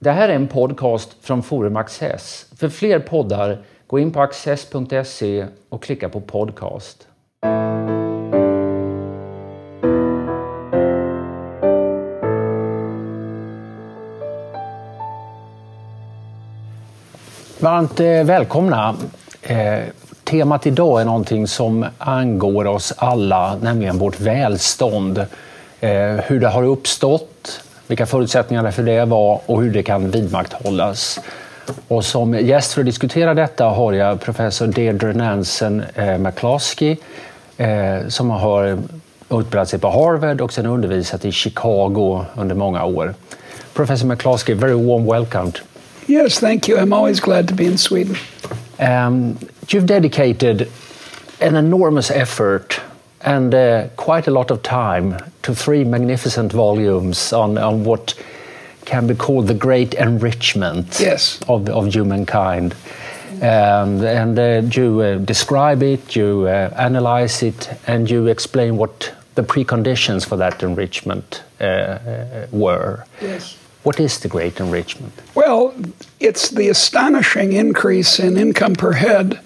Det här är en podcast från Forum Access. För fler poddar, gå in på access.se och klicka på podcast. Varmt eh, välkomna. Eh, temat idag är någonting som angår oss alla, nämligen vårt välstånd. Eh, hur det har uppstått, vilka förutsättningarna för det var och hur det kan vidmakthållas. Och som gäst för att diskutera detta har jag professor Deirdre Nansen eh, McCloskey eh, som har utbildat sig på Harvard och sedan undervisat i Chicago under många år. Professor McCloskey, very warm welcome. Yes, thank you. I'm always glad to be in Sweden. Um, you've dedicated an enormous effort and uh, quite a lot of time to three magnificent volumes on, on what can be called the great enrichment yes. of, of humankind. Um, and uh, you uh, describe it, you uh, analyze it, and you explain what the preconditions for that enrichment uh, uh, were. Yes. What is the great enrichment? Well, it's the astonishing increase in income per head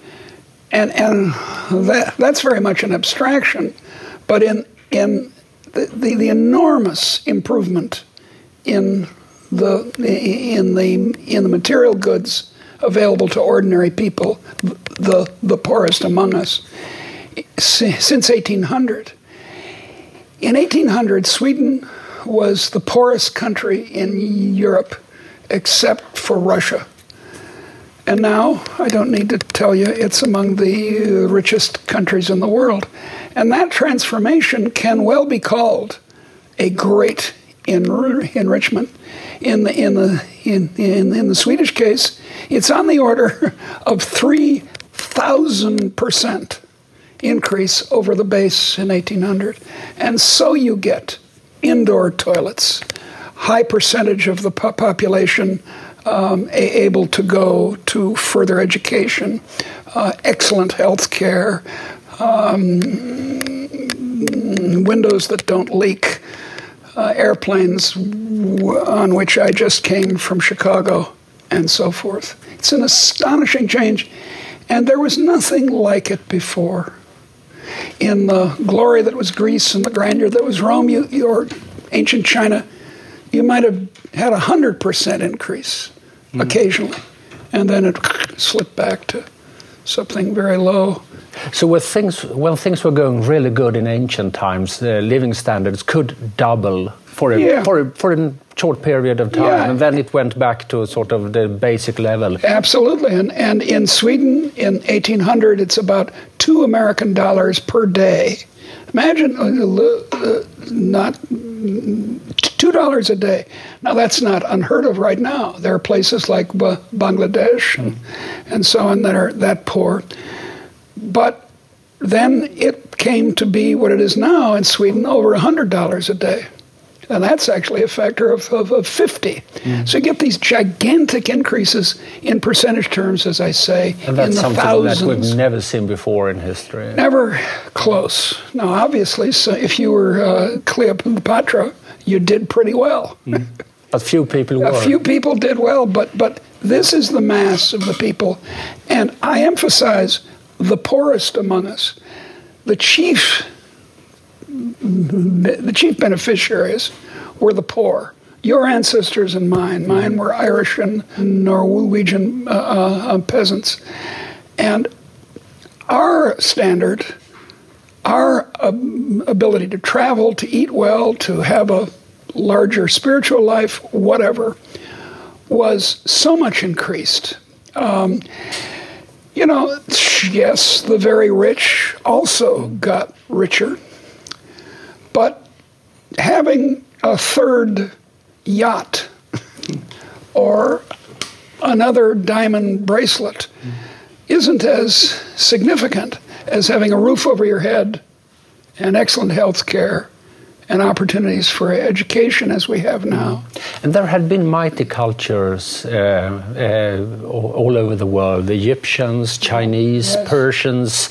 and and that that's very much an abstraction, but in in the, the, the enormous improvement in the in the in the material goods available to ordinary people, the the poorest among us, since 1800. In 1800, Sweden was the poorest country in Europe, except for Russia. And now, I don't need to tell you, it's among the uh, richest countries in the world. And that transformation can well be called a great enri- enrichment. In the, in, the, in, in, in the Swedish case, it's on the order of 3,000% increase over the base in 1800. And so you get indoor toilets, high percentage of the population um, able to go to further education, uh, excellent health care, um, windows that don't leak, uh, airplanes on which I just came from Chicago, and so forth. It's an astonishing change, and there was nothing like it before. In the glory that was Greece and the grandeur that was Rome, you, or ancient China, you might have had a hundred percent increase mm. occasionally, and then it slipped back to something very low. So when things when things were going really good in ancient times, the living standards could double for a, yeah. for a, for a short period of time, yeah. and then it went back to sort of the basic level. Absolutely, and and in Sweden in 1800, it's about two American dollars per day. Imagine uh, uh, not two dollars a day. Now that's not unheard of right now. There are places like Bangladesh and, and so on that are that poor. But then it came to be what it is now in Sweden, over hundred dollars a day. And that's actually a factor of, of, of 50. Mm. So you get these gigantic increases in percentage terms, as I say, and that's in the something thousands. that we've never seen before in history. Never close. Now, obviously, so if you were uh, Cleopatra, you did pretty well. Mm. A few people were. A few people did well, but but this is the mass of the people, and I emphasize the poorest among us. The chief, the chief beneficiaries were the poor. Your ancestors and mine. Mine were Irish and Norwegian uh, uh, peasants, and our standard our um, ability to travel, to eat well, to have a larger spiritual life, whatever, was so much increased. Um, you know, yes, the very rich also got richer, but having a third yacht or another diamond bracelet isn't as significant as having a roof over your head and excellent health care and opportunities for education as we have now. And there had been mighty cultures uh, uh, all over the world Egyptians, Chinese, Yes. Persians,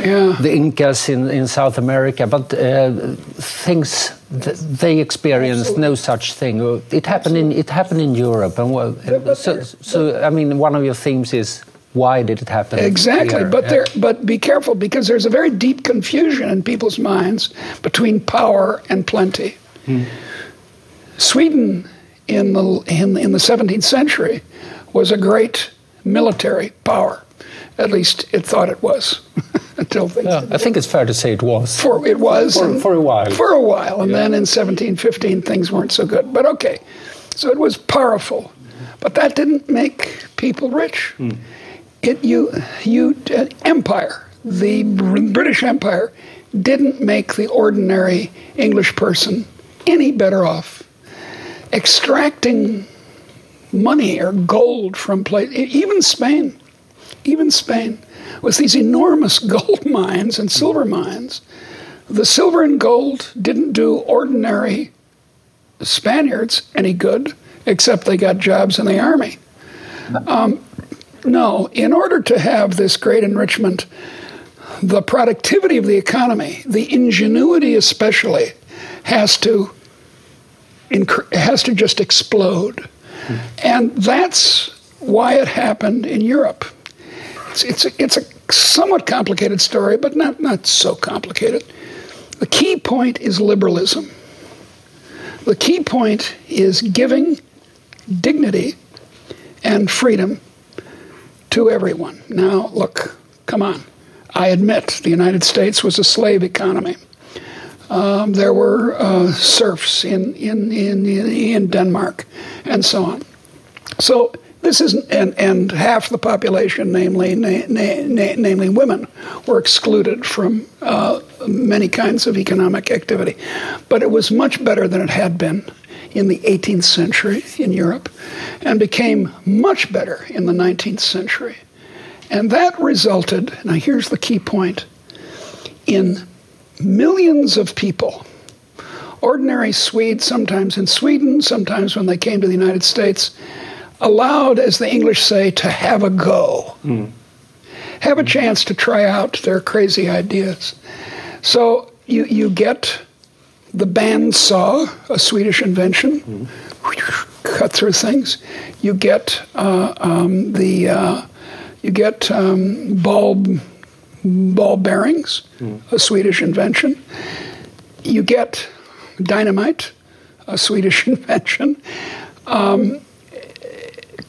Yeah. the Incas in, in South America, but uh, things th- they experienced no such thing. It happened in it happened in Europe, and well, but so, so I mean, one of your themes is why did it happen? Exactly, here? but Yeah. there, but be careful because there's a very deep confusion in people's minds between power and plenty. Sweden in the in, in the 17th century was a great military power. At least it thought it was until things. Yeah, I think it's fair to say it was. For it was For- for a while. For a while, and then in 1715 things weren't so good. But okay, so it was powerful, but that didn't make people rich. It you you uh, empire, the Br- British Empire, didn't make the ordinary English person any better off. Extracting money or gold from place, even Spain, even Spain, with these enormous gold mines and silver mines, the silver and gold didn't do ordinary Spaniards any good, except they got jobs in the army. Um, no, in order to have this great enrichment, the productivity of the economy, the ingenuity especially, has to has to just explode, and that's why it happened in Europe. It's it's a, it's a somewhat complicated story, but not not so complicated. The key point is liberalism. The key point is giving dignity and freedom to everyone. Now, look, come on. I admit the United States was a slave economy. Um, there were uh, serfs in, in, in, in Denmark and so on. So this isn't, and, and half the population, namely, na, na, na, namely women, were excluded from uh, many kinds of economic activity. But it was much better than it had been in the 18th century in Europe and became much better in the 19th century. And that resulted, now here's the key point, in millions of people, ordinary Swedes, sometimes in Sweden, sometimes when they came to the United States, allowed, as the English say, to have a go, have a chance to try out their crazy ideas. So you, you get the bandsaw, a Swedish invention, cut through things. You get uh, um, the uh, you get um, bulb ball bearings, a Swedish invention. You get dynamite, a Swedish invention. Um,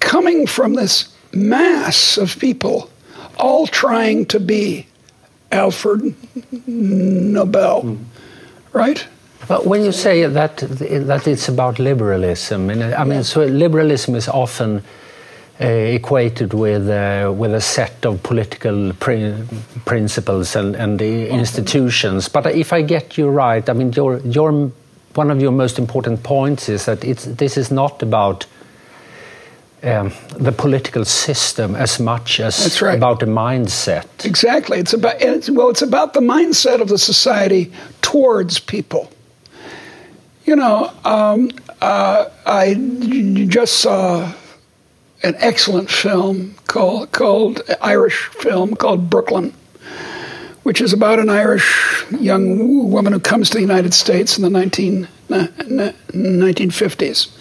coming from this mass of people, all trying to be Alfred Nobel, right? But when you say that that it's about liberalism, and I mean, so liberalism is often uh, equated with uh, with a set of political pri- principles and and the institutions. But if I get you right, I mean, your your one of your most important points is that it's this is not about. Um, the political system as much as right. about the mindset. Exactly. It's about it's, well, it's about the mindset of the society towards people. You know, um, uh, I just saw an excellent film called called Irish film called Brooklyn, which is about an Irish young woman who comes to the United States in the 19, uh, 1950s,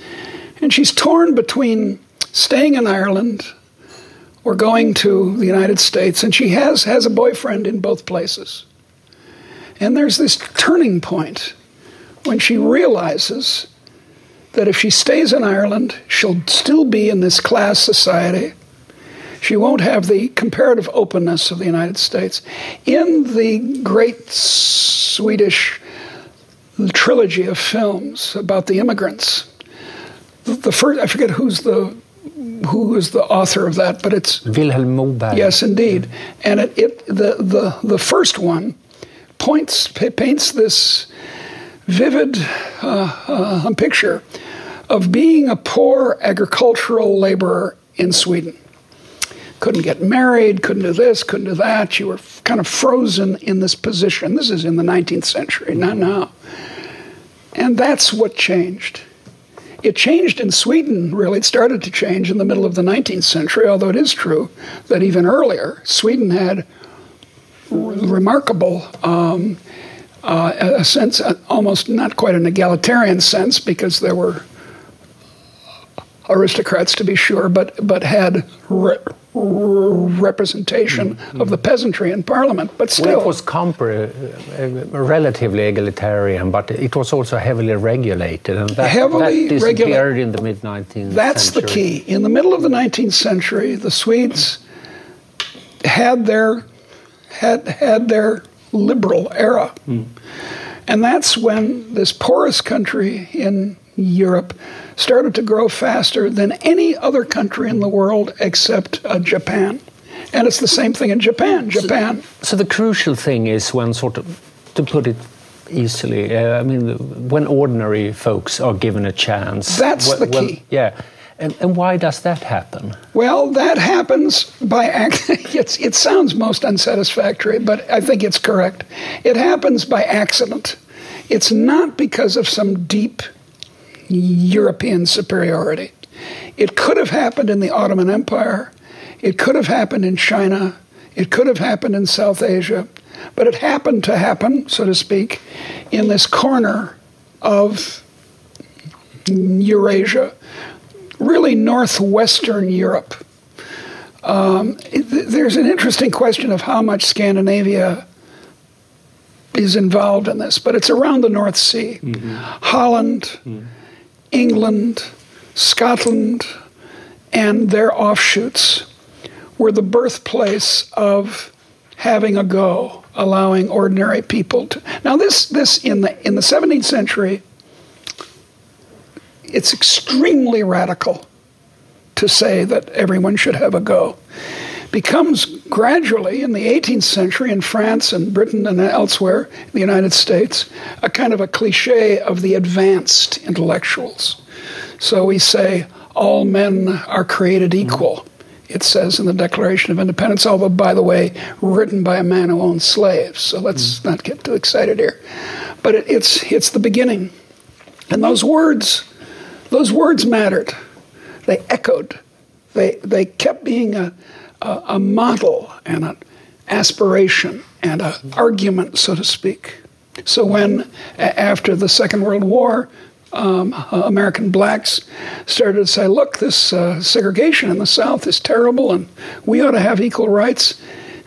and she's torn between staying in Ireland or going to the United States, and she has has a boyfriend in both places. And there's this turning point when she realizes that if she stays in Ireland, she'll still be in this class society. She won't have the comparative openness of the United States. In the great Swedish trilogy of films about the immigrants, the first I forget who's the who is the author of that, but it's Wilhelm Moberg. Yes, indeed. And it, it the, the the first one points paints this vivid uh, uh, picture of being a poor agricultural laborer in Sweden. Couldn't get married, couldn't do this, couldn't do that. You were f- kind of frozen in this position. This is in the 19th century, not now. And that's what changed. It changed in Sweden, really. It started to change in the middle of the 19th century, although it is true that even earlier, Sweden had remarkable um, uh, a sense, uh, almost not quite an egalitarian sense, because there were aristocrats to be sure, but but had re- representation mm-hmm. of the peasantry in parliament. But still, well, it was compar- uh, relatively egalitarian, but it was also heavily regulated, and that, heavily that disappeared in the mid 19th. That's century. the key. In the middle of the 19th century, the Swedes had their had had their liberal era. Mm. And that's when this porous country in Europe started to grow faster than any other country in the world except uh, Japan. And it's the same thing in Japan. Japan. So, so, the crucial thing is when, sort of, to put it easily, uh, I mean, when ordinary folks are given a chance. That's the key. yeah. And, and, why does that happen? Well, that happens by accident. it sounds most unsatisfactory, but I think it's correct. It happens by accident. It's not because of some deep European superiority. It could have happened in the Ottoman Empire. It could have happened in China. It could have happened in South Asia. But it happened to happen, so to speak, in this corner of Eurasia, really northwestern Europe. Um, it, there's an interesting question of how much Scandinavia is involved in this, but it's around the North Sea. Mm-hmm. Holland, mm-hmm. England, Scotland, and their offshoots were the birthplace of having a go, allowing ordinary people to. Now, this, this in the in the 17th century, it's extremely radical to say that everyone should have a go. Becomes gradually in the 18th century in France and Britain and elsewhere, in the United States, a kind of a cliche of the advanced intellectuals. So we say all men are created equal. It says in the Declaration of Independence, although, by the way, written by a man who owned slaves. So let's mm. not get too excited here. But it, it's, it's the beginning. And those words those words mattered. They echoed. They, they kept being a, a, a model and an aspiration and an argument, so to speak. So when, after the Second World War, um, uh, American blacks started to say, look, this uh, segregation in the South is terrible and we ought to have equal rights,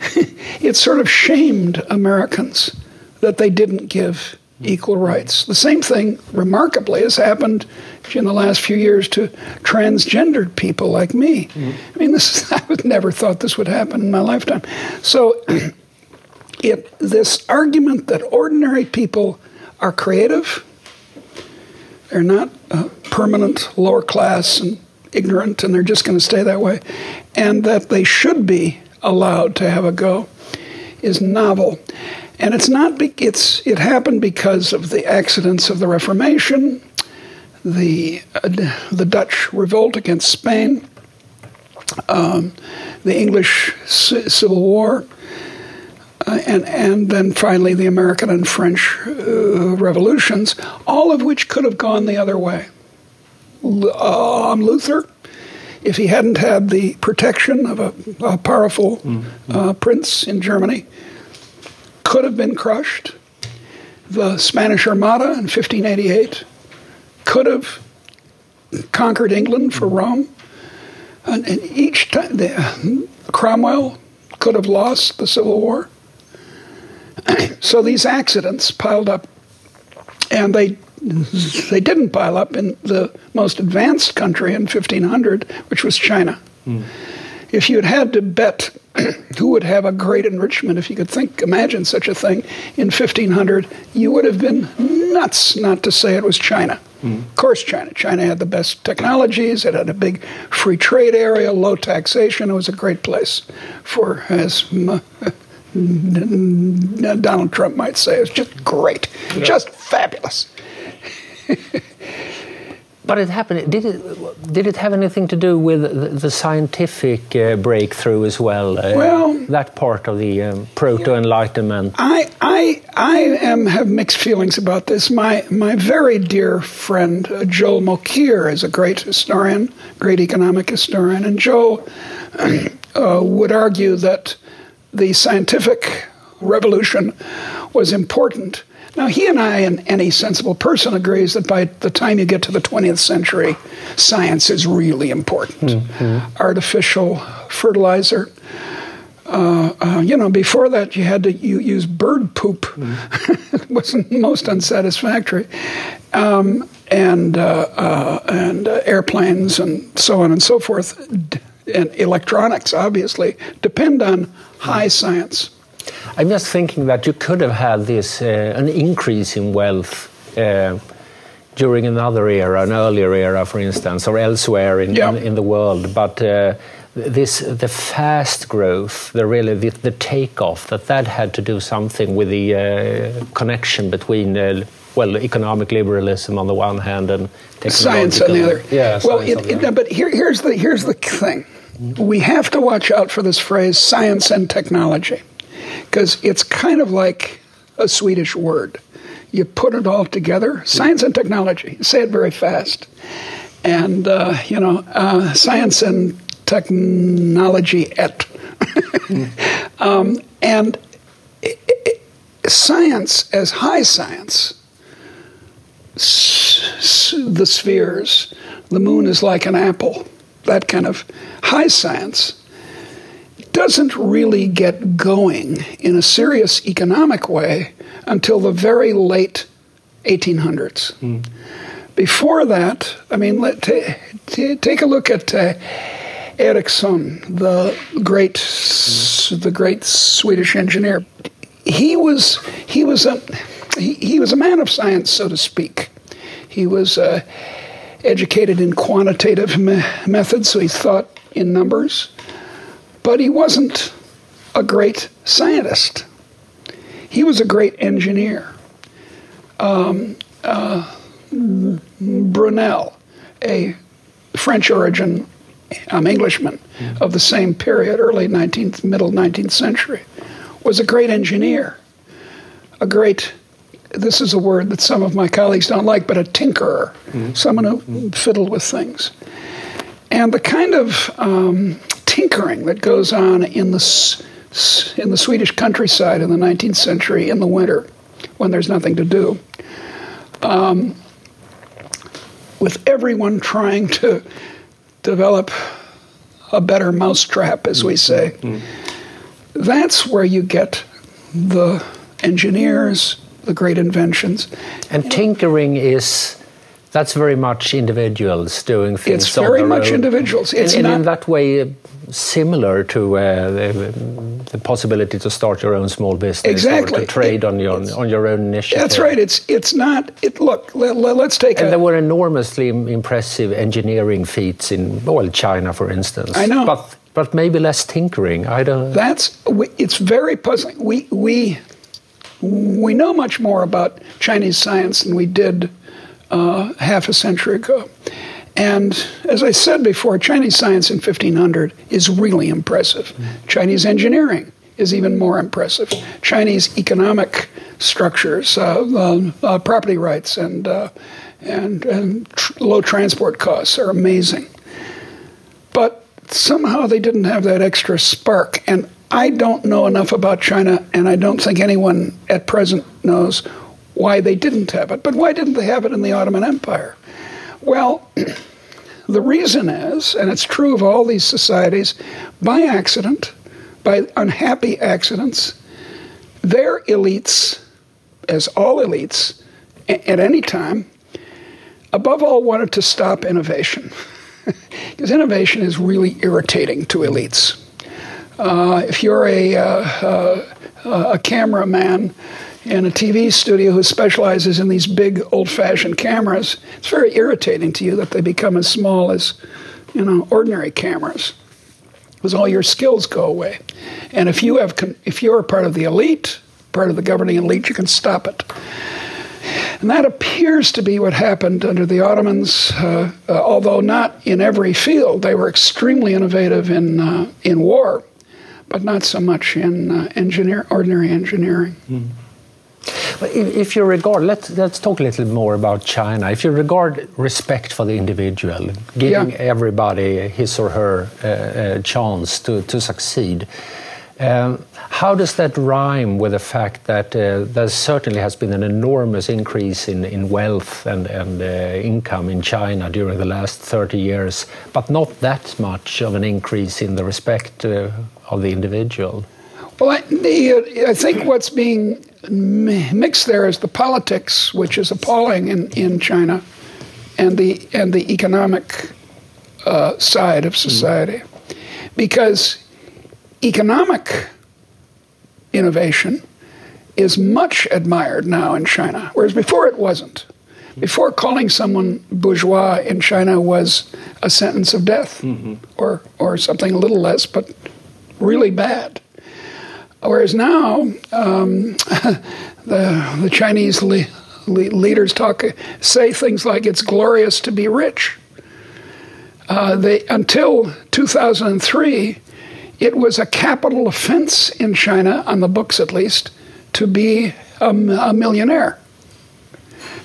it sort of shamed Americans that they didn't give equal rights. The same thing, remarkably, has happened in the last few years to transgendered people like me. Mm-hmm. I mean, this I would never thought this would happen in my lifetime. So, it this argument that ordinary people are creative, they're not uh, permanent lower class and ignorant, and they're just going to stay that way, and that they should be allowed to have a go, is novel. And it's not, be, it's, it happened because of the accidents of the Reformation, the, uh, the Dutch revolt against Spain, um, the English C- Civil War, uh, and, and then finally the American and French uh, revolutions, all of which could have gone the other way. Uh, Luther, if he hadn't had the protection of a, a powerful mm-hmm. prince in Germany, could have been crushed. The Spanish Armada in 1588 could have conquered England for Rome. And, and each time, the, Cromwell could have lost the Civil War. so these accidents piled up, and they they didn't pile up in the most advanced country in 1500, which was China. Mm. If you had had to bet who would have a great enrichment if you could think, imagine such a thing in 1500, you would have been nuts not to say it was China. Mm. Of course, China. China had the best technologies. It had a big free trade area, low taxation. It was a great place for, as Donald Trump might say, it was just great, yeah. just fabulous. But it happened. Did it? Did it have anything to do with the, the scientific uh, breakthrough as well? Uh, well, that part of the um, proto enlightenment. I, I, I am have mixed feelings about this. My my very dear friend uh, Joel Mokyr is a great historian, great economic historian, and Joe uh, would argue that the scientific revolution was important Now, he and I, and any sensible person, agrees that by the time you get to the 20th century, science is really important. Mm-hmm. Artificial fertilizer. Uh, uh, you know, before that, you had to you, use bird poop. Mm. it wasn't most unsatisfactory. Um, and uh, uh and uh, airplanes and so on and so forth, and electronics, obviously, depend on high science. I'm just thinking that you could have had this uh, an increase in wealth uh, during another era, an earlier era, for instance, or elsewhere in, yeah. in, in, the world, but. Uh, this the fast growth, the really the, the takeoff, that that had to do something with the uh, connection between uh, well, economic liberalism on the one hand and science on the other. Yeah. Well, it, it, but here, here's the here's the thing. We have to watch out for this phrase "science and technology." Because it's kind of like a Swedish word. You put it all together, science and technology. Say it very fast. And, uh, you know, uh, science and technology et. um, and it, it, science, as high science, s- s- the spheres, the moon is like an apple, that kind of high science doesn't really get going in a serious economic way until the very late 1800s. Mm. Before that, I mean, let, t- t- take a look at uh, Ericsson, the great, mm. the great Swedish engineer. He was he was a he, he was a man of science, so to speak. He was uh, educated in quantitative me- methods, so he thought in numbers. But he wasn't a great scientist. He was a great engineer. Um, uh, Brunel, a French origin um, Englishman mm-hmm. of the same period, early 19th, middle 19th century, was a great engineer, a great this is a word that some of my colleagues don't like, but a tinkerer, mm-hmm. someone who mm-hmm. fiddled with things. And the kind of um, tinkering that goes on in the, in the Swedish countryside in the 19th century in the winter when there's nothing to do. Um, with everyone trying to develop a better mousetrap, as we say. Mm-hmm. That's where you get the engineers, the great inventions. And tinkering is that's very much individuals doing things. It's very much individuals. It's and, and in that way, similar to uh, the, the, possibility to start your own small business exactly. or to trade it, on your on your own initiative. That's right. It's it's not. It look. Let, us take. And a, there were enormously impressive engineering feats in well China, for instance. I know, but but maybe less tinkering. I don't. That's it's very puzzling. We we we know much more about Chinese science than we did uh, half a century ago. And as I said before, Chinese science in 1500 is really impressive. Chinese engineering is even more impressive. Chinese economic structures, uh, uh, uh property rights, and, uh, and, and tr- low transport costs are amazing. But somehow they didn't have that extra spark. And I don't know enough about China, and I don't think anyone at present knows why they didn't have it. But why didn't they have it in the Ottoman Empire? Well, the reason is, and it's true of all these societies, by accident, by unhappy accidents, their elites, as all elites, at any time, above all wanted to stop innovation. because innovation is really irritating to elites. Uh, if you're a, uh, uh, a cameraman in a TV studio who specializes in these big old fashioned cameras, it's very irritating to you that they become as small as, you know, ordinary cameras. Because all your skills go away. And if you have if you're part of the elite, part of the governing elite, you can stop it. And that appears to be what happened under the Ottomans, uh, uh, although not in every field. They were extremely innovative in, uh, in war, but not so much in uh, engineer, ordinary engineering. Mm. If you regard, let's, let's talk a little more about China. If you regard respect for the individual, giving yeah. everybody his or her uh, uh, chance to, to succeed, Um, how does that rhyme with the fact that uh, there certainly has been an enormous increase in, in wealth and, and uh, income in China during the last 30 years, but not that much of an increase in the respect uh, of the individual? Well, I, the, I think what's being mixed there is the politics, which is appalling in, in China, and the, and the economic uh, side of society. Mm. Because economic innovation is much admired now in China, whereas before it wasn't. Before calling someone bourgeois in China was a sentence of death mm-hmm. or, or something a little less, but really bad. Whereas now, um, the, the Chinese le- le- leaders talk, say things like it's glorious to be rich. Uh, they, until 2003, it was a capital offense in China, on the books at least, to be a, a millionaire.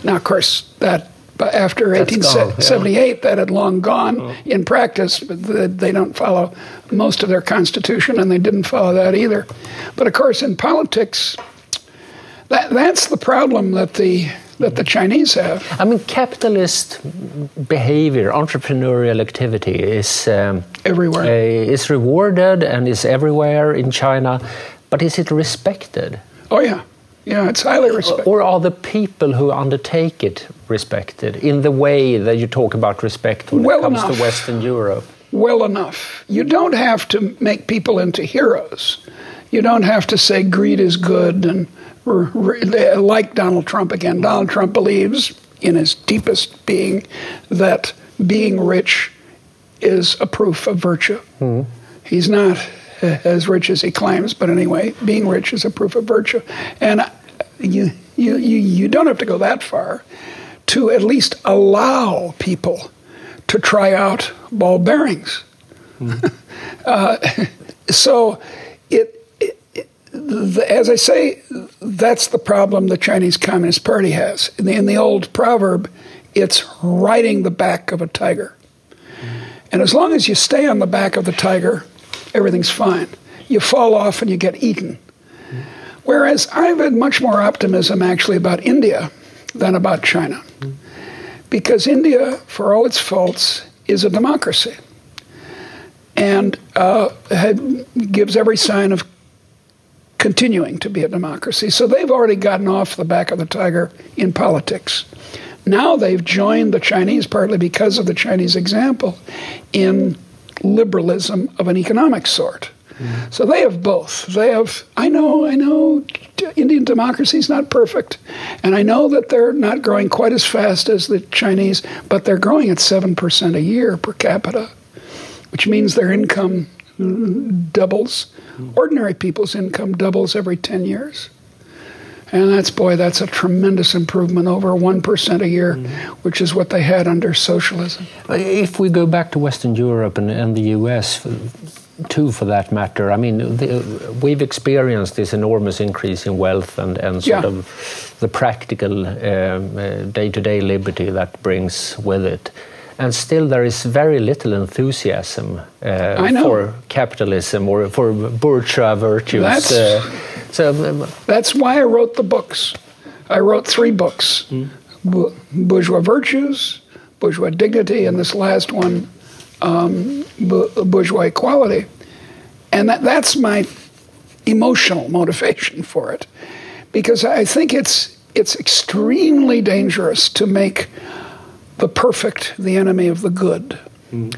Now, of course, that after 1878, yeah. that had long gone oh. in practice. But they don't follow most of their constitution, and they didn't follow that either. But of course, in politics, that, that's the problem that the that the Chinese have. I mean, capitalist behavior, entrepreneurial activity is um, everywhere. Uh, is rewarded and is everywhere in China, but is it respected? Oh yeah. Yeah, it's highly respected. Or are the people who undertake it respected in the way that you talk about respect when well it comes enough. to Western Europe? Well enough. You don't have to make people into heroes. You don't have to say greed is good and like Donald Trump again. Donald Trump believes in his deepest being that being rich is a proof of virtue. Mm-hmm. He's not as rich as he claims, but anyway, being rich is a proof of virtue. And you, you, you, you don't have to go that far to at least allow people to try out ball bearings. Mm-hmm. uh, so it the, as I say, that's the problem the Chinese Communist Party has. In the, in the old proverb, it's riding the back of a tiger. And as long as you stay on the back of the tiger, everything's fine. You fall off and you get eaten. Whereas I've had much more optimism actually about India than about China. Because India, for all its faults, is a democracy and uh, had, gives every sign of continuing to be a democracy. So they've already gotten off the back of the tiger in politics. Now they've joined the Chinese, partly because of the Chinese example, in liberalism of an economic sort. Mm-hmm. So they have both. They have, I know, I know Indian democracy is not perfect. And I know that they're not growing quite as fast as the Chinese, but they're growing at 7% a year per capita, which means their income doubles. Ordinary people's income doubles every 10 years. And that's, boy, that's a tremendous improvement over 1% a year, mm-hmm. which is what they had under socialism. If we go back to Western Europe and, and the US, too, for that matter, I mean, the, we've experienced this enormous increase in wealth and, and sort yeah. of the practical day to day liberty that brings with it and still there is very little enthusiasm uh, for capitalism or for bourgeois virtues. Uh, so, um, that's why I wrote the books. I wrote three books mm. Bourgeois Virtues, Bourgeois Dignity, and this last one, um, Bourgeois Equality. And that, that's my emotional motivation for it. Because I think it's, it's extremely dangerous to make the perfect, the enemy of the good. Mm.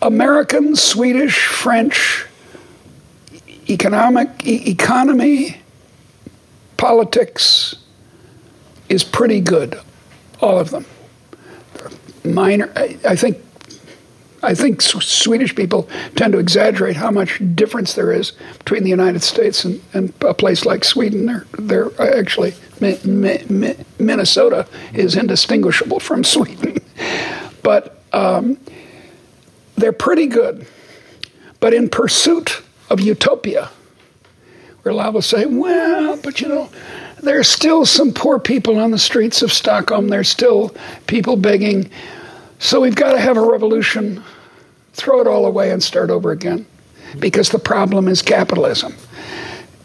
American, Swedish, French, economic e- economy, politics is pretty good, all of them. Minor, I, think I think Swedish people tend to exaggerate how much difference there is between the United States and, and a place like Sweden. They're, they're actually, Minnesota is indistinguishable from Sweden. But um, they're pretty good. But in pursuit of utopia, we're allowed to say, well, but you know, there's still some poor people on the streets of Stockholm. There's still people begging so we've got to have a revolution, throw it all away, and start over again. because the problem is capitalism.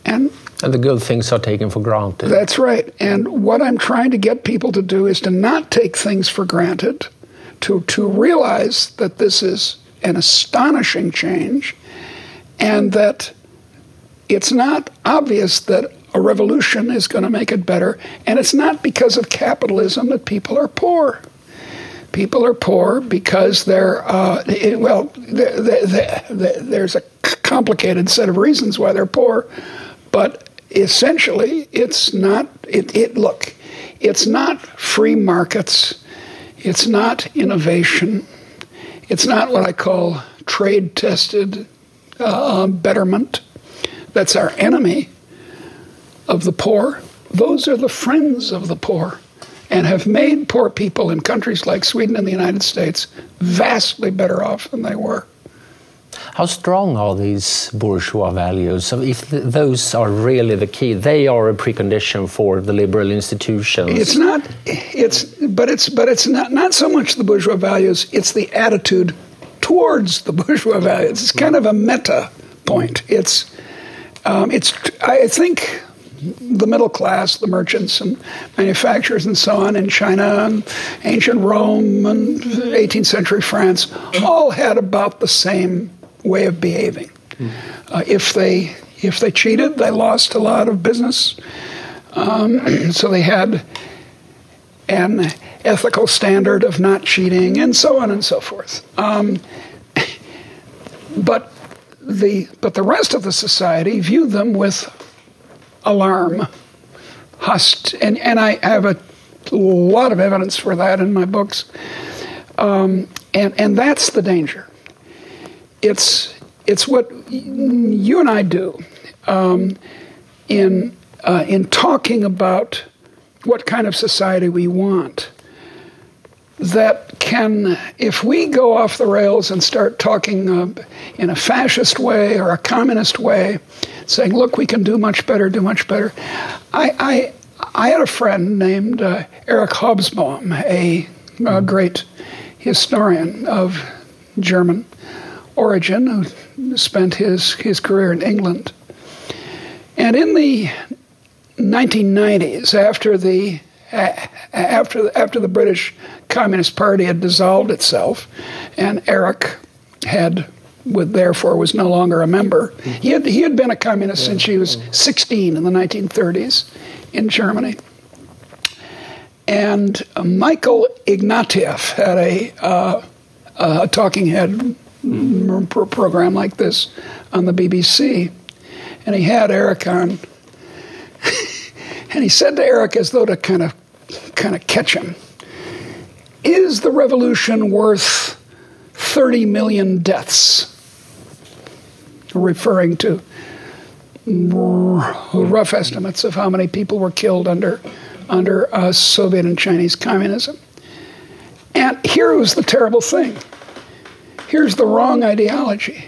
And And the good things are taken for granted. that's right. And what I'm trying to get people to do is to not take things for granted, to, to realize that this is an astonishing change, and that it's not obvious that a revolution is going to make it better, and it's not because of capitalism that people are poor. People are poor because they're, uh, it- well, they they they there's a complicated set of reasons why they're poor, but essentially it's not, it, it look, it's not free markets, it's not innovation, it's not what I call trade tested uh, betterment. That's our enemy of the poor. Those are the friends of the poor and have made poor people in countries like Sweden and the United States vastly better off than they were. How strong are these bourgeois values? So if th- those are really the key, they are a precondition for the liberal institutions. It's not it's but it's but it's not not so much the bourgeois values, it's the attitude towards the bourgeois values. It's kind of a meta point. It's um, it's I think the middle class, the merchants and manufacturers and so on in China and ancient Rome and 18th century France all had about the same way of behaving. Uh, if they if they cheated, they lost a lot of business. Um, so they had an ethical standard of not cheating and so on and so forth. Um, but the but the rest of the society viewed them with alarm, hust, and and I have a lot of evidence for that in my books, um, and and that's the danger. It's it's what you and I do um, in uh, in talking about what kind of society we want that can, if we go off the rails and start talking uh, in a fascist way or a communist way, saying, look, we can do much better, do much better. I, I, I had a friend named uh, Eric Hobsbawm, a, a great historian of German origin who spent his, his career in England. And in the 1990s, after the after after the British Communist Party had dissolved itself, and Eric had, would therefore was no longer a member. He had he had been a communist since he was 16 in the 1930s in Germany. And Michael Ignatieff had a, uh, a talking head pro- program like this on the BBC, and he had Eric on. and he said to Eric, as though to kind of kind of catch him, "Is the revolution worth 30 million deaths?" Referring to rough estimates of how many people were killed under under uh, Soviet and Chinese communism. And here was the terrible thing. Here's the wrong ideology.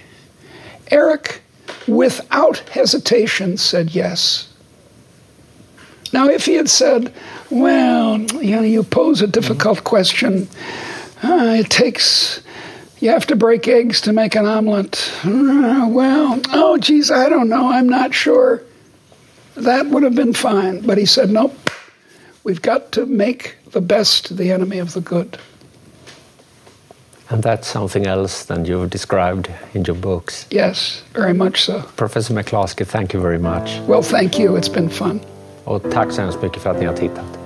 Eric, without hesitation, said yes. Now, if he had said, well, you know, you pose a difficult question, uh, it takes, you have to break eggs to make an omelet. Uh, well, oh, geez, I don't know, I'm not sure. That would have been fine. But he said, nope, we've got to make the best the enemy of the good. And that's something else than you've described in your books. Yes, very much so. Professor McCloskey, thank you very much. Well, thank you. It's been fun. Och tack så hemskt mycket för att ni har tittat.